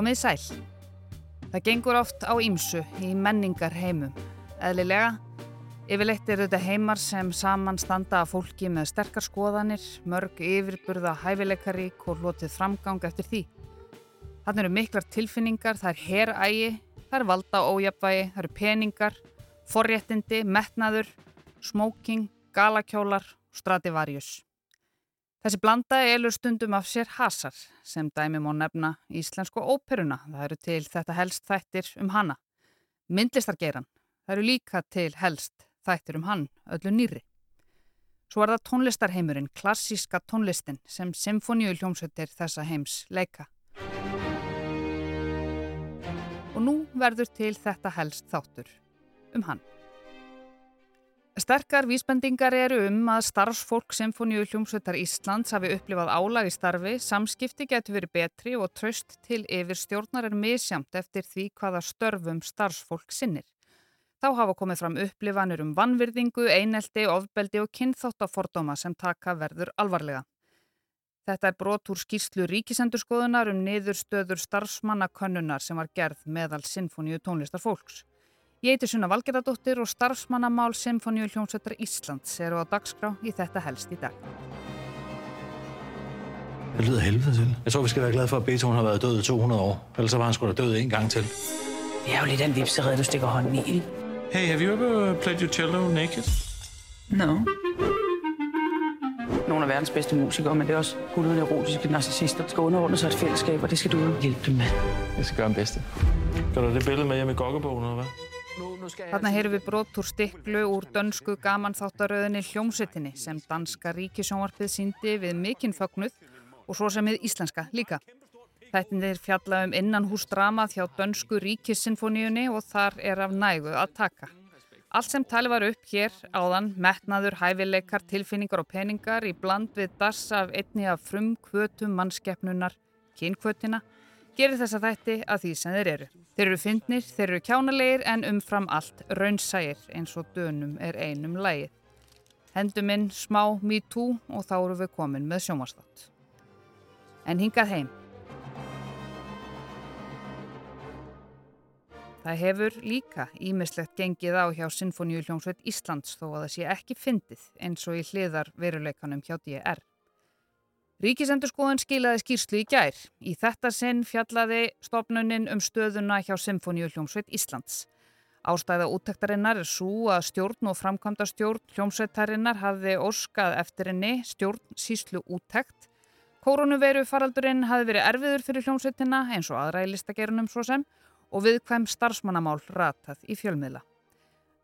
Komið sæl. Það gengur oft á ímsu í menningar heimum. Eðlilega, yfirleitt eru þetta heimar sem saman standa að fólki með sterkar skoðanir, mörg yfirburða hæfileikarík og lotið framgang eftir því. Þannig eru miklar tilfinningar, það er herægi, það er valda ójapvægi, það eru peningar, forréttindi, metnaður, smóking, galakjólar og strativarjus. Þessi blanda elur stundum af sér hasar sem dæmi má nefna íslensku óperuna. Það eru til þetta helst þættir um hana. Myndlistargeran. Það eru líka til helst þættir um hann, öllu nýri. Svo er það tónlistarheimurinn, klassíska tónlistin sem symfóníu hljómsveitir þessa heims leika. Og nú verður til þetta helst þáttur um hann. Sterkar vísbendingar eru um að starfsfólk Symfóníu hljómsveitar Íslands hafi upplifað álag í starfi, samskipti getur verið betri og tröst til yfir stjórnar er misjamt eftir því hvaða störfum starfsfólk sinnir. Þá hafa komið fram upplifanir um vannvirðingu, einelti, ofbeldi og kynþáttafordóma sem taka verður alvarlega. Þetta er brot úr skýrslu ríkisendurskoðunar um niðurstöður starfsmannakönnunar sem var gerð meðal Symfóníu tónlistarfólks. Ég heiti Sunna Valgeradóttir og starfsmannamál Symfóníu hljómsveitar Íslands eru á dagskrá í þetta helst í dag. Det lyder helvede til. Jeg tror, vi skal være glade for, at Beethoven har været død i 200 år. Ellers var han sgu da død en gang til. Det er jo lidt af en vipserede, du stikker hånden i. ikke? Hey, have you ever played your cello naked? No. Nogle af verdens bedste musikere, men det er også guldet erotiske narcissister. skal underordne sig et fællesskab, og det skal du hjælpe dem med. Jeg skal gøre min bedste. Gør du det billede med hjem i gokkebogen, eller hvad? Þarna heyrum við brot úr stiklu úr dönsku gamanþáttaröðinni hljómsveitinni sem danska ríkisjónvarpið síndi við mikinn fögnuð og svo sem við íslenska líka. Þættinir fjalla um innanhúsdramað hjá dönsku ríkissinfoníunni og þar er af nægu að taka. Allt sem tali var upp hér áðan, metnaður, hæfileikar, tilfinningar og peningar í bland við dass af einni af frum kvötum mannskeppnunar, kynkvötina, gerir þessa þætti að því sem þeir eru. Þeir eru fyndnir, þeir eru kjánalegir en umfram allt raunsægir eins og dönum er einum lægið. Hendum inn smá me too og þá eru við komin með sjómastátt. En hingað heim. Það hefur líka ímislegt gengið á hjá Sinfoníu hljómsveit Íslands þó að það sé ekki fyndið eins og í hliðar veruleikanum hjá DR. Ríkisendurskoðun skilaði skýrslu í gær. Í þetta sinn fjallaði stopnunin um stöðuna hjá Sinfoníu hljómsveit Íslands. Ástæða úttektarinnar er svo að stjórn og framkvæmda stjórn hljómsveitarinnar hafði óskað eftir henni stjórn síslu úttekt. Koronaviru faraldurinn hafði verið erfiður fyrir hljómsveitina eins og aðra í listagerunum svo sem og viðkvæm starfsmannamál ratað í fjölmiðla.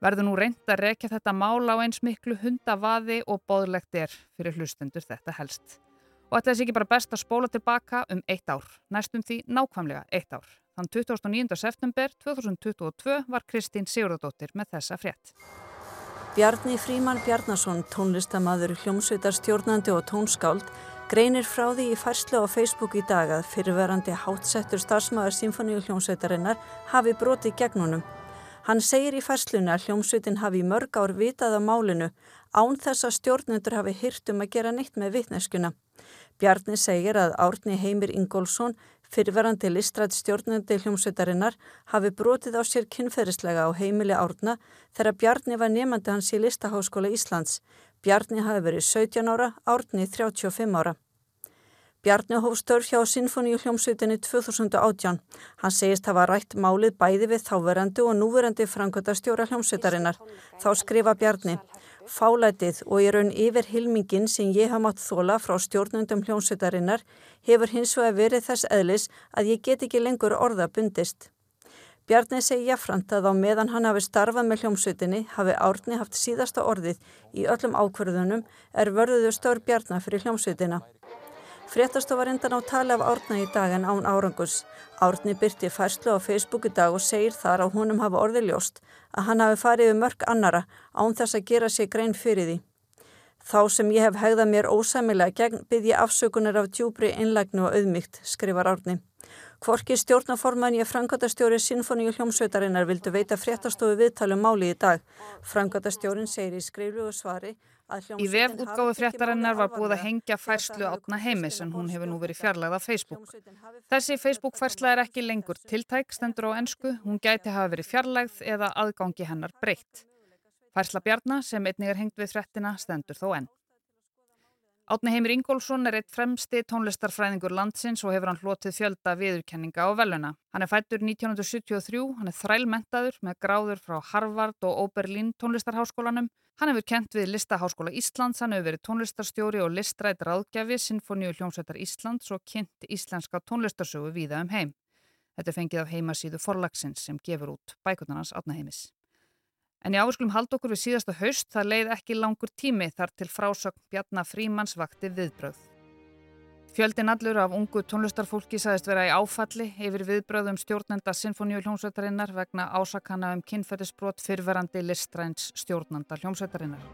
Verður nú reynd að rekja þetta mál á eins miklu hundavaði og boðlegt er fyrir hlustendur þetta helst. Og þetta er ekki bara best að spóla tilbaka um eitt ár, næstum því nákvæmlega eitt ár. Þann 29. september 2022 var Kristín Sigurðardóttir með þessa frétt. Bjarni Fríman Bjarnason, tónlistamaður, hljómsveitar stjórnandi og tónskáld, greinir frá því í færslu á Facebook í dag að fyrirverandi hátsettur starfsmæður Sinfoníu hljómsveitarinnar hafi broti gegnunum. Hann segir í færslunni að hljómsveitin hafi mörg ár vitað á málinu án þess að stjórnendur hafi hyrt um að gera neitt með vitneskuna. Bjarni segir að Árni Heimir Ingólfsson, fyrirverandi listrætt stjórnandi hljómsveitarinnar, hafi brotið á sér kynferðislega á heimili Árna þegar Bjarni var nefandi hans í Listaháskóla Íslands. Bjarni hafi verið 17 ára, Árni 35 ára. Bjarni hóf störf hjá Sinfoníu hljómsveitinni 2018. Hann segist hafa rætt málið bæði við þáverandi og núverandi frangöta stjóra hljómsveitarinnar. Þá skrifa Bjarni. Fálætið og í raun yfir hilmingin sem ég hafa mátt þóla frá stjórnundum hljómsveitarinnar hefur hins vegar verið þess eðlis að ég get ekki lengur orða bundist. Bjarni segi jáframt að á meðan hann hafi starfað með hljómsveitinni hafi Árni haft síðasta orðið í öllum ákverðunum er vörðuðu stór Bjarnar fyrir hljómsveitina. Fréttastofa reyndan á tali af Árna í dag en án árangus. Árni byrti færslu á Facebook í dag og segir þar að honum hafa orðið ljóst að hann hafi farið við mörg annara án þess að gera sér grein fyrir því. Þá sem ég hef hegðað mér ósæmilega gegn ég afsökunar af djúbri einlægnu og auðmygt, skrifar Árni. Kvorki stjórnaforman ég frangöndastjóri Sinfoníu hljómsveitarinnar vildu veita fréttastofu viðtalum máli í dag. Frangöndastjórin segir í skriflugu svari Í vef útgáðu fréttarinnar var búið að hengja færslu átna heimis en hún hefur nú verið fjarlægð af Facebook. Þessi Facebook færsla er ekki lengur tiltæk, stendur á ennsku, hún gæti hafa verið fjarlægð eða aðgangi hennar breytt. Færsla Bjarnar sem einnig er hengt við fréttina stendur þó enn. Átni Heimir Ingólfsson er eitt fremsti tónlistarfræðingur landsins og hefur hann hlotið fjölda viðurkenninga og veluna. Hann er fættur 1973, hann er þrælmentaður með gráður frá Harvard og Oberlin tónlistarháskólanum. Hann hefur kent við Listaháskóla Íslands, hann hefur verið tónlistarstjóri og listrætt ráðgjafi Sinfoníu hljómsveitar Íslands og kynnt íslenska tónlistarsögu víða um heim. Þetta er fengið af heimasíðu forlagsins sem gefur út bækurnarnas Átna Heimis. En já, við skulum halda okkur við síðasta haust, það leið ekki langur tími þar til frásögn Bjarnar Frímans vakti viðbröð. Fjöldin allur af ungu tónlistarfólki sagðist vera í áfalli yfir viðbröðum stjórnenda Sinfoníu hljómsveitarinnar vegna ásakana um kynfættisbrot fyrverandi listræns stjórnanda hljómsveitarinnar.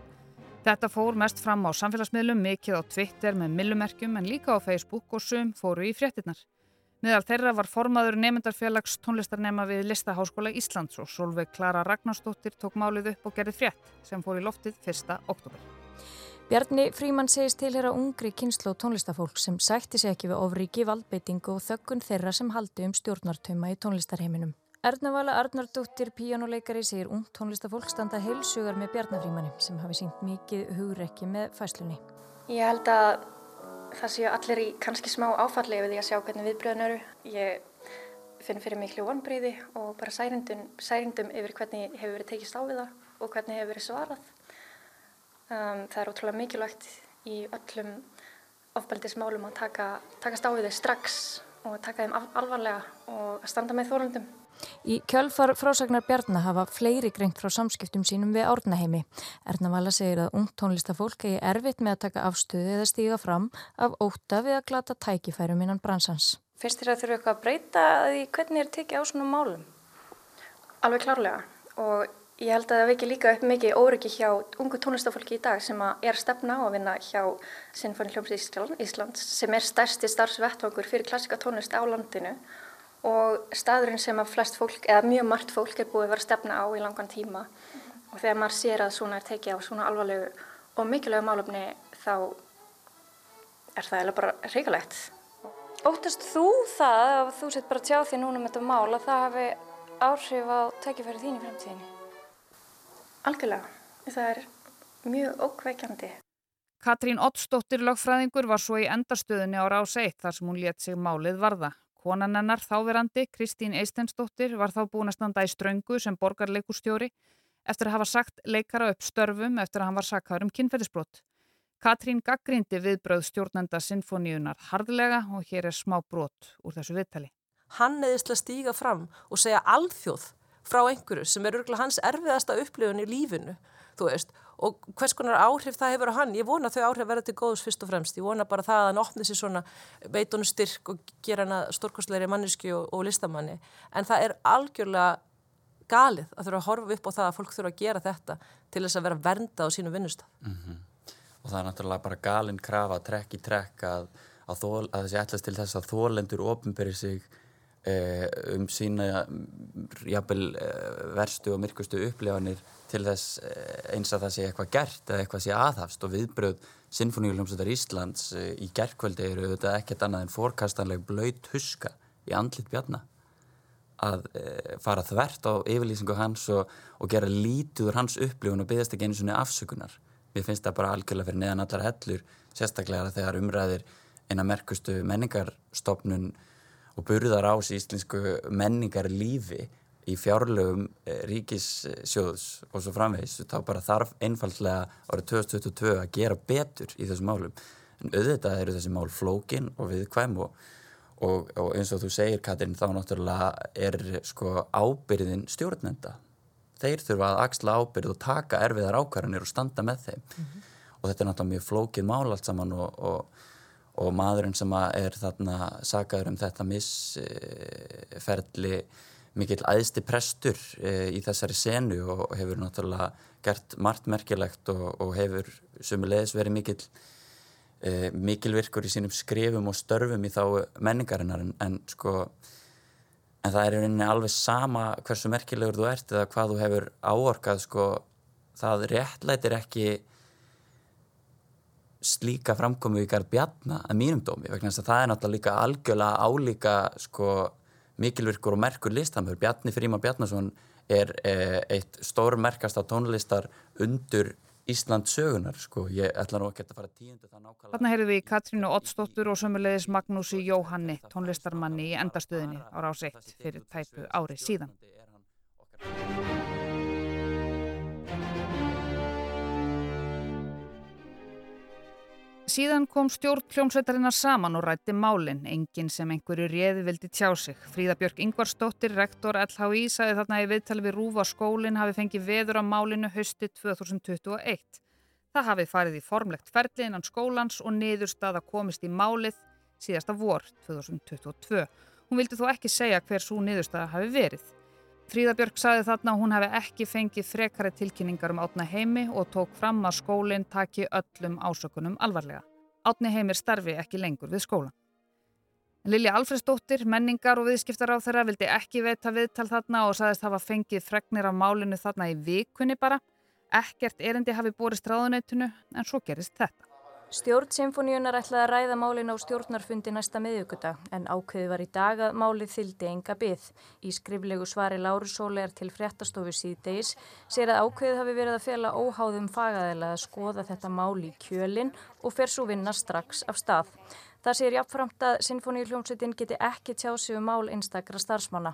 Þetta fór mest fram á samfélagsmiðlum, mikið á Twitter með millumerkjum en líka á Facebook og sum fóru í fréttinnar. Meðal þeirra var formaður nefndarfélags tónlistarnema við Listaháskóla Íslands og Solveig Klara Ragnarstóttir tók málið upp og gerði frétt sem fór í loftið 1. oktober. Bjarni Fríman segist tilhera ungri kynslu og tónlistafólk sem sætti sig ekki við ofriki, valdbeitingu og þöggun þeirra sem haldi um stjórnartöma í tónlistarheiminum. Ernavala Arnardóttir, píjánuleikari, segir ung tónlistafólk standa heilsugar með Bjarni Frímani sem hafi sínt mikið hugrekki með fæslunni. Ég held að það séu allir í kannski smá áfalli yfir því að sjá hvernig viðbröðin eru. Ég finn fyrir miklu vonbríði og bara særindum, særindum yfir hvernig hefur verið við það og hvernig hefur verið svarað. Um, það er ótrúlega mikilvægt í öllum ofbeldismálum að taka, takast á við þau strax og taka þeim alvarlega og að standa með þórundum. Í kjölfar frásagnar Bjarnar hafa fleiri grengt frá samskiptum sínum við árnaheimi. Ernavala segir að ungt tónlistafólk eigi erfitt með að taka afstöðu eða stíga fram af óta við að glata tækifærum innan bransans. Finnst þér að þurfu eitthvað að breyta því hvernig er tekið á svona málum? Alveg klárlega og ég held að það veki líka upp mikið óryggi hjá ungu tónlistafólki í dag sem er stefna á að vinna hjá Sinfoni Hljómsið Íslands sem er stærsti starfsvettvangur fyrir klassika tónlist á landinu og staðurinn sem að flest fólk, eða mjög margt fólk er búið að vera stefna á í langan tíma og þegar maður sér að svona er tekið á svona alvarlegu og mikilvægu málumni þá er það eða bara reikalegt. Óttast þú það að þú sett bara tjá því núna með þetta mál að það hafi áhrif á tekifæri þín í fremtíðinni? Algjörlega, það er mjög ókveikjandi. Katrín Ottsdóttir lögfræðingur var svo í endarstöðunni á rás 1 þar sem hún létt sig málið varða. Konan hennar þáverandi, Kristín Eistensdóttir, var þá búin að standa í ströngu sem borgarleikustjóri eftir að hafa sagt leikara upp störfum eftir að hann var sakkaður um kynferðisbrott. Katrín gaggrindi viðbröð stjórnenda sinfoníunar hardlega og hér er smá brott úr þessu viðtali. Hann eðist að stíga fram og segja alþjóð frá einhverju sem er örgulega hans erfiðasta upplifun í lífinu, þú veist, og hvers konar áhrif það hefur á hann. Ég vona þau áhrif verða til góðs fyrst og fremst. Ég vona bara það að hann opni sér svona veitunum styrk og gera hann að stórkostleiri manneski og, og listamanni. En það er algjörlega galið að þurfa að horfa upp á það að fólk þurfa að gera þetta til þess að vera vernda á sínu vinnustaf mm -hmm. og það er náttúrulega bara galinn krafa trekk í trekk að, að, þól, að þessi ætlast til þess að þólendur ofinberi sig um sína jafnvel eh, verstu og myrkustu upplifanir til þess eh, eins að það sé eitthvað gert eða eitthvað sé aðhafst og viðbröð Sinfoníuljómsveitar Íslands eh, í gerðkvöldi eru auðvitað ekkert annað en fórkastanleg blöyt huska í andlit bjarna að fara þvert á yfirlýsingu hans og, og gera lítuður hans upplifun og byggðast ekki einu svoni afsökunar. Mér finnst það bara algjörlega fyrir neðan allar hellur, sérstaklega þegar umræðir eina merkustu menningarstofnun og burðar ás í íslensku menningarlífi í fjárlögum eh, ríkissjóðs og svo framvegs þá bara þarf einfallega árið 2022 að gera betur í þessum málum. En auðvitað eru þessi mál flókin og viðkvæm og, og, og eins og þú segir Katrin þá náttúrulega er sko ábyrðin stjórnenda. Þeir þurfa að axla ábyrð og taka erfiðar ákvarðanir og standa með þeim. Mm -hmm. og þetta er náttúrulega mjög flókin mál allt saman og, og maðurinn sem er þarna sagaður um þetta missferðli mikill æðsti prestur e, í þessari senu og hefur náttúrulega gert margt merkilegt og, og hefur sumulegis verið mikill e, mikilvirkur í sínum skrifum og störfum í þá menningarinnar. En, en sko en það er einnig alveg sama hversu merkilegur þú ert eða hvað þú hefur áorkað sko það réttlætir ekki slíka framkomu í garð bjarna að mínum dómi vegna þess að það er náttúrulega líka algjörlega álíka sko mikilvirkur og merkur listamör Bjarni Fríman Bjarnason er eh, eitt stórmerkasta tónlistar undur Ísland sögunar sko, ég ætla nú ekki að fara tíundu það nákvæmlega. Þarna heyrðum við Katrínu Ottsdóttur og sömulegis Magnúsi Jóhanni, tónlistarmanni í endastöðinni á rás 1 fyrir tæpu ári síðan. Síðan kom stjórn hljómsveitarinnar saman og rætti málinn, enginn sem einhverju réði vildi tjá sig. Fríða Björk Ingvarsdóttir, rektor LHI, sagði þarna í viðtali við Rúfa skólinn hafi fengið veður á málinu hösti 2021. Það hafi farið í formlegt ferli innan skólans og niðurstaða komist í málið síðasta vor 2022. Hún vildi þó ekki segja hver svo niðurstaða hafi verið. Fríða Björk sagði þarna að hún hefði ekki fengið frekari tilkynningar um átna heimi og tók fram að skólinn taki öllum ásökunum alvarlega. Átni heimir starfi ekki lengur við skólan. Lilja Alfredsdóttir, menningar og viðskiptar á þeirra vildi ekki veita viðtal þarna og sagðist hafa fengið fregnir af málinu þarna í vikunni bara. Ekkert erindi hafi borist ráðuneytinu en svo gerist þetta. Stjórn Sinfoníunar ætlaði að ræða málin á stjórnarfundi næsta miðugudag en ákveði var í dag að málið þyldi enga byggð. Í skriflegu svari Láru Sóli er til fréttastofu síðdeis sér að ákveðið hafi verið að fjalla óháðum fagaðilega að skoða þetta mál í kjölinn og fer svo vinna strax af stað. Það sér jáfnframt að Sinfoníuljónsveitin geti ekki tjá sig um mál einstakra starfsmanna.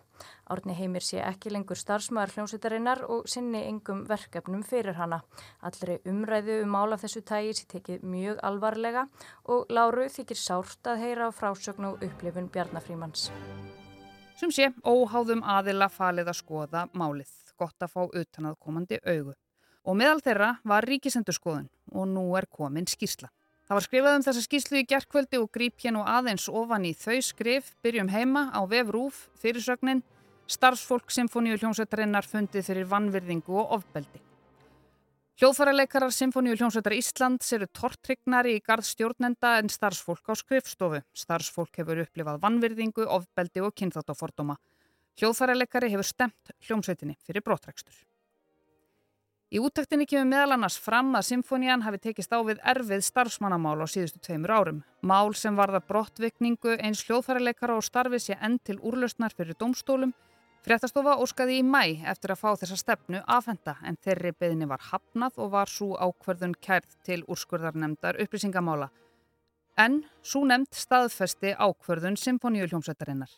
Árni Heimir sé ekki lengur starfsmæðar hljónsveitarinnar og sinni engum verkefnum fyrir hana. Allri umræðu um mál af þessu tægi sé tekið mjög alvarlega og Láru þykir sárt að heyra á frásögn og upplifun Bjarnafrímans. Sum sé, óháðum aðila falið að skoða málið. Gott að fá utanað komandi augu. Og meðal þeirra var ríkisendurskoðun og nú er komin skýrsla. Það var skrifað um þessa skýslu í gerðkvöldi og gríp hér nú aðeins ofan í þau skrif, byrjum heima á vefrúf, fyrirsögnin, starfsfólk Symfóníu hljómsveitarinnar fundið fyrir vannvirðingu og ofbeldi. Hljóðfæraleikarar Symfóníu hljómsveitar Íslands eru tortrygnari í gard stjórnenda en starfsfólk á skrifstofu. Starfsfólk hefur upplifað vannvirðingu, ofbeldi og kynþáttafordóma. Hljóðfæraleikari hefur stemt hljómsveitinni fyrir brottrækstur. Í úttöktinni kemur meðal annars fram að Symfónían hafi tekist á við erfið starfsmannamál á síðustu tveimur árum. Mál sem varða brottvikningu eins hljóðfærarleikara og starfi sé enn til úrlausnar fyrir domstólum. Fréttastofa óskaði í mæ eftir að fá þessa stefnu afhenda en þeirri beðinni var hafnað og var svo ákverðun kærð til úrskurðarnemdar upplýsingamála. En svo nefnd staðfesti ákverðun Symfóníu hljómsveitarinnar.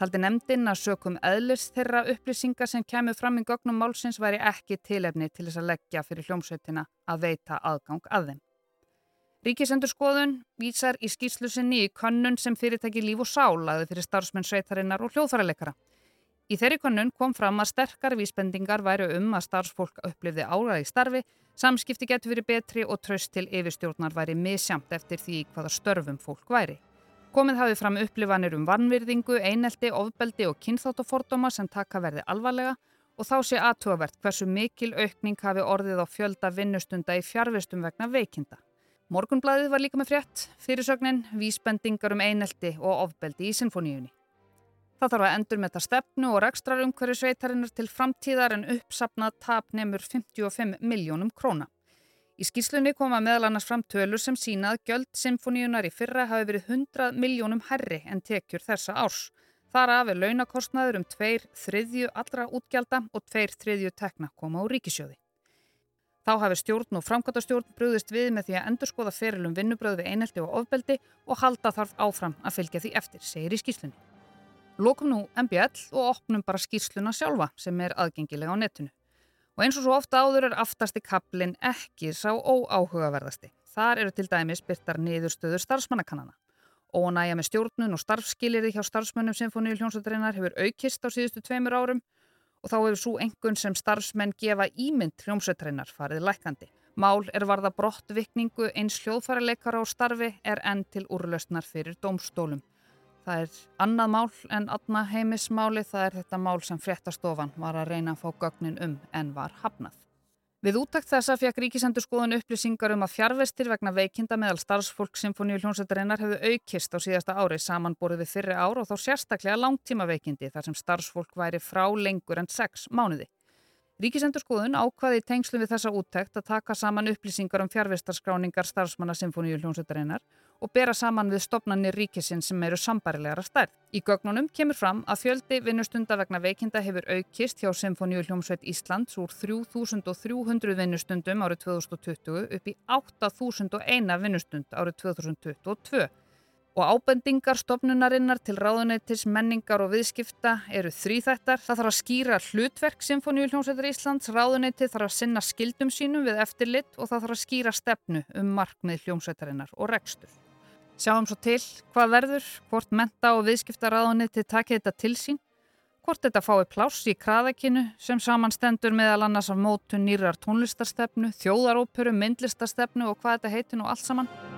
Taldi nefndin að sökum eðlis þeirra upplýsingar sem kemur fram í gögnum málsins væri ekki tilefni til þess að leggja fyrir hljómsveitina að veita aðgang að þeim. Ríkisendur skoðun vísar í skýrslusinni í könnun sem fyrirtæki líf og sálaði fyrir starfsmenn sveitarinnar og hljóðfæraleikara. Í þeirri könnun kom fram að sterkar vísbendingar væri um að starfsfólk upplifði áraði starfi, samskipti getur verið betri og tröst til yfirstjórnar væri misjamt eftir því hvaða störfum fólk væri. Komið hafið fram upplifanir um vannvirðingu, einelti, ofbeldi og kynþáttafordóma sem taka verði alvarlega og þá sé aðtúavert hversu mikil aukning hafi orðið á fjölda vinnustunda í fjárvistum vegna veikinda. Morgunblæðið var líka með frétt, fyrirsögnin, vísbendingar um einelti og ofbeldi í sinfoníunni. Það þarf að endur með það stefnu og rekstrar umhverju sveitarinnar til framtíðar en uppsapnað tap nefnur 55 miljónum króna. Í skýrslunni koma meðal annars fram tölur sem sínað göld symfoníunar í fyrra hafi verið 100 miljónum herri en tekjur þessa árs. Þar af er launakostnaður um tveir þriðju allra útgjalda og tveir þriðju tekna koma úr ríkisjóði. Þá hafi stjórn og framkvæmtastjórn brúðist við með því að endurskoða ferilum vinnubröð við einhelti og ofbeldi og halda þarf áfram að fylgja því eftir, segir í skýrslunni. Lókum nú MBL og opnum bara skýrsluna sjálfa sem er aðgengilega á netinu. Og eins og svo ofta áður er aftasti kaplinn ekki sá óáhugaverðasti. Þar eru til dæmis byrtar niðurstöður starfsmannakannana. Ónægja með stjórnun og starfskilirði hjá starfsmönnum Sinfoníu hljómsveitarinnar hefur aukist á síðustu tveimur árum og þá hefur svo engun sem starfsmenn gefa ímynd hljómsveitarinnar farið lækandi. Mál er varða brottvikningu eins hljóðfæraleikara á starfi er enn til úrlausnar fyrir domstólum. Það er annað mál en aðna heimismáli, það er þetta mál sem fréttastofan var að reyna að fá gögnin um en var hafnað. Við úttakt þessa fekk Ríkisendurskoðun upplýsingar um að fjárvestir vegna veikinda meðal starfsfólk Sinfoníu hljómsveitarinnar hefðu aukist á síðasta ári samanborið við fyrri ár og þá sérstaklega langtíma veikindi þar sem starfsfólk væri frá lengur en sex mánuði. Ríkisendurskoðun ákvaði í tengslu við þessa úttekt að taka saman upplýsingar um fjárvistarskráningar starfsmanna Sinfoníu hljómsveitarinnar og bera saman við stopnarnir ríkisinn sem eru sambarilegar að stærð. Í gögnunum kemur fram að fjöldi vinnustunda vegna veikinda hefur aukist hjá Sinfoníu hljómsveit Íslands úr 3300 vinnustundum árið 2020 upp í 8001 vinnustund árið 2022 og ábendingar stopnunarinnar til ráðuneytis, menningar og viðskipta eru þrýþættar. Það þarf að skýra hlutverk Sinfoníu hljómsveitar Íslands, ráðuneyti þarf að sinna skildum sínum við eftirlitt og það þarf að skýra stefnu um markmið hljómsveitarinnar og rekstur. Sjáum svo til hvað verður, hvort menta og viðskiptaráðuniti takið þetta til sín, hvort þetta fái pláss í kraðakinu sem samanstendur meðal annars af mótu nýrar tónlistarstefnu, þjóðaróperu, myndlistarstefnu og hvað þetta heitir nú allt saman.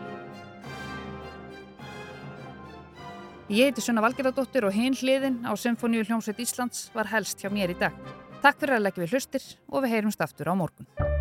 Ég heiti Sunna Valgerðardóttir og hinn hliðin á Symfóníu hljómsveit Íslands var helst hjá mér í dag. Takk fyrir að leggja við hlustir og við heyrumst aftur á morgun.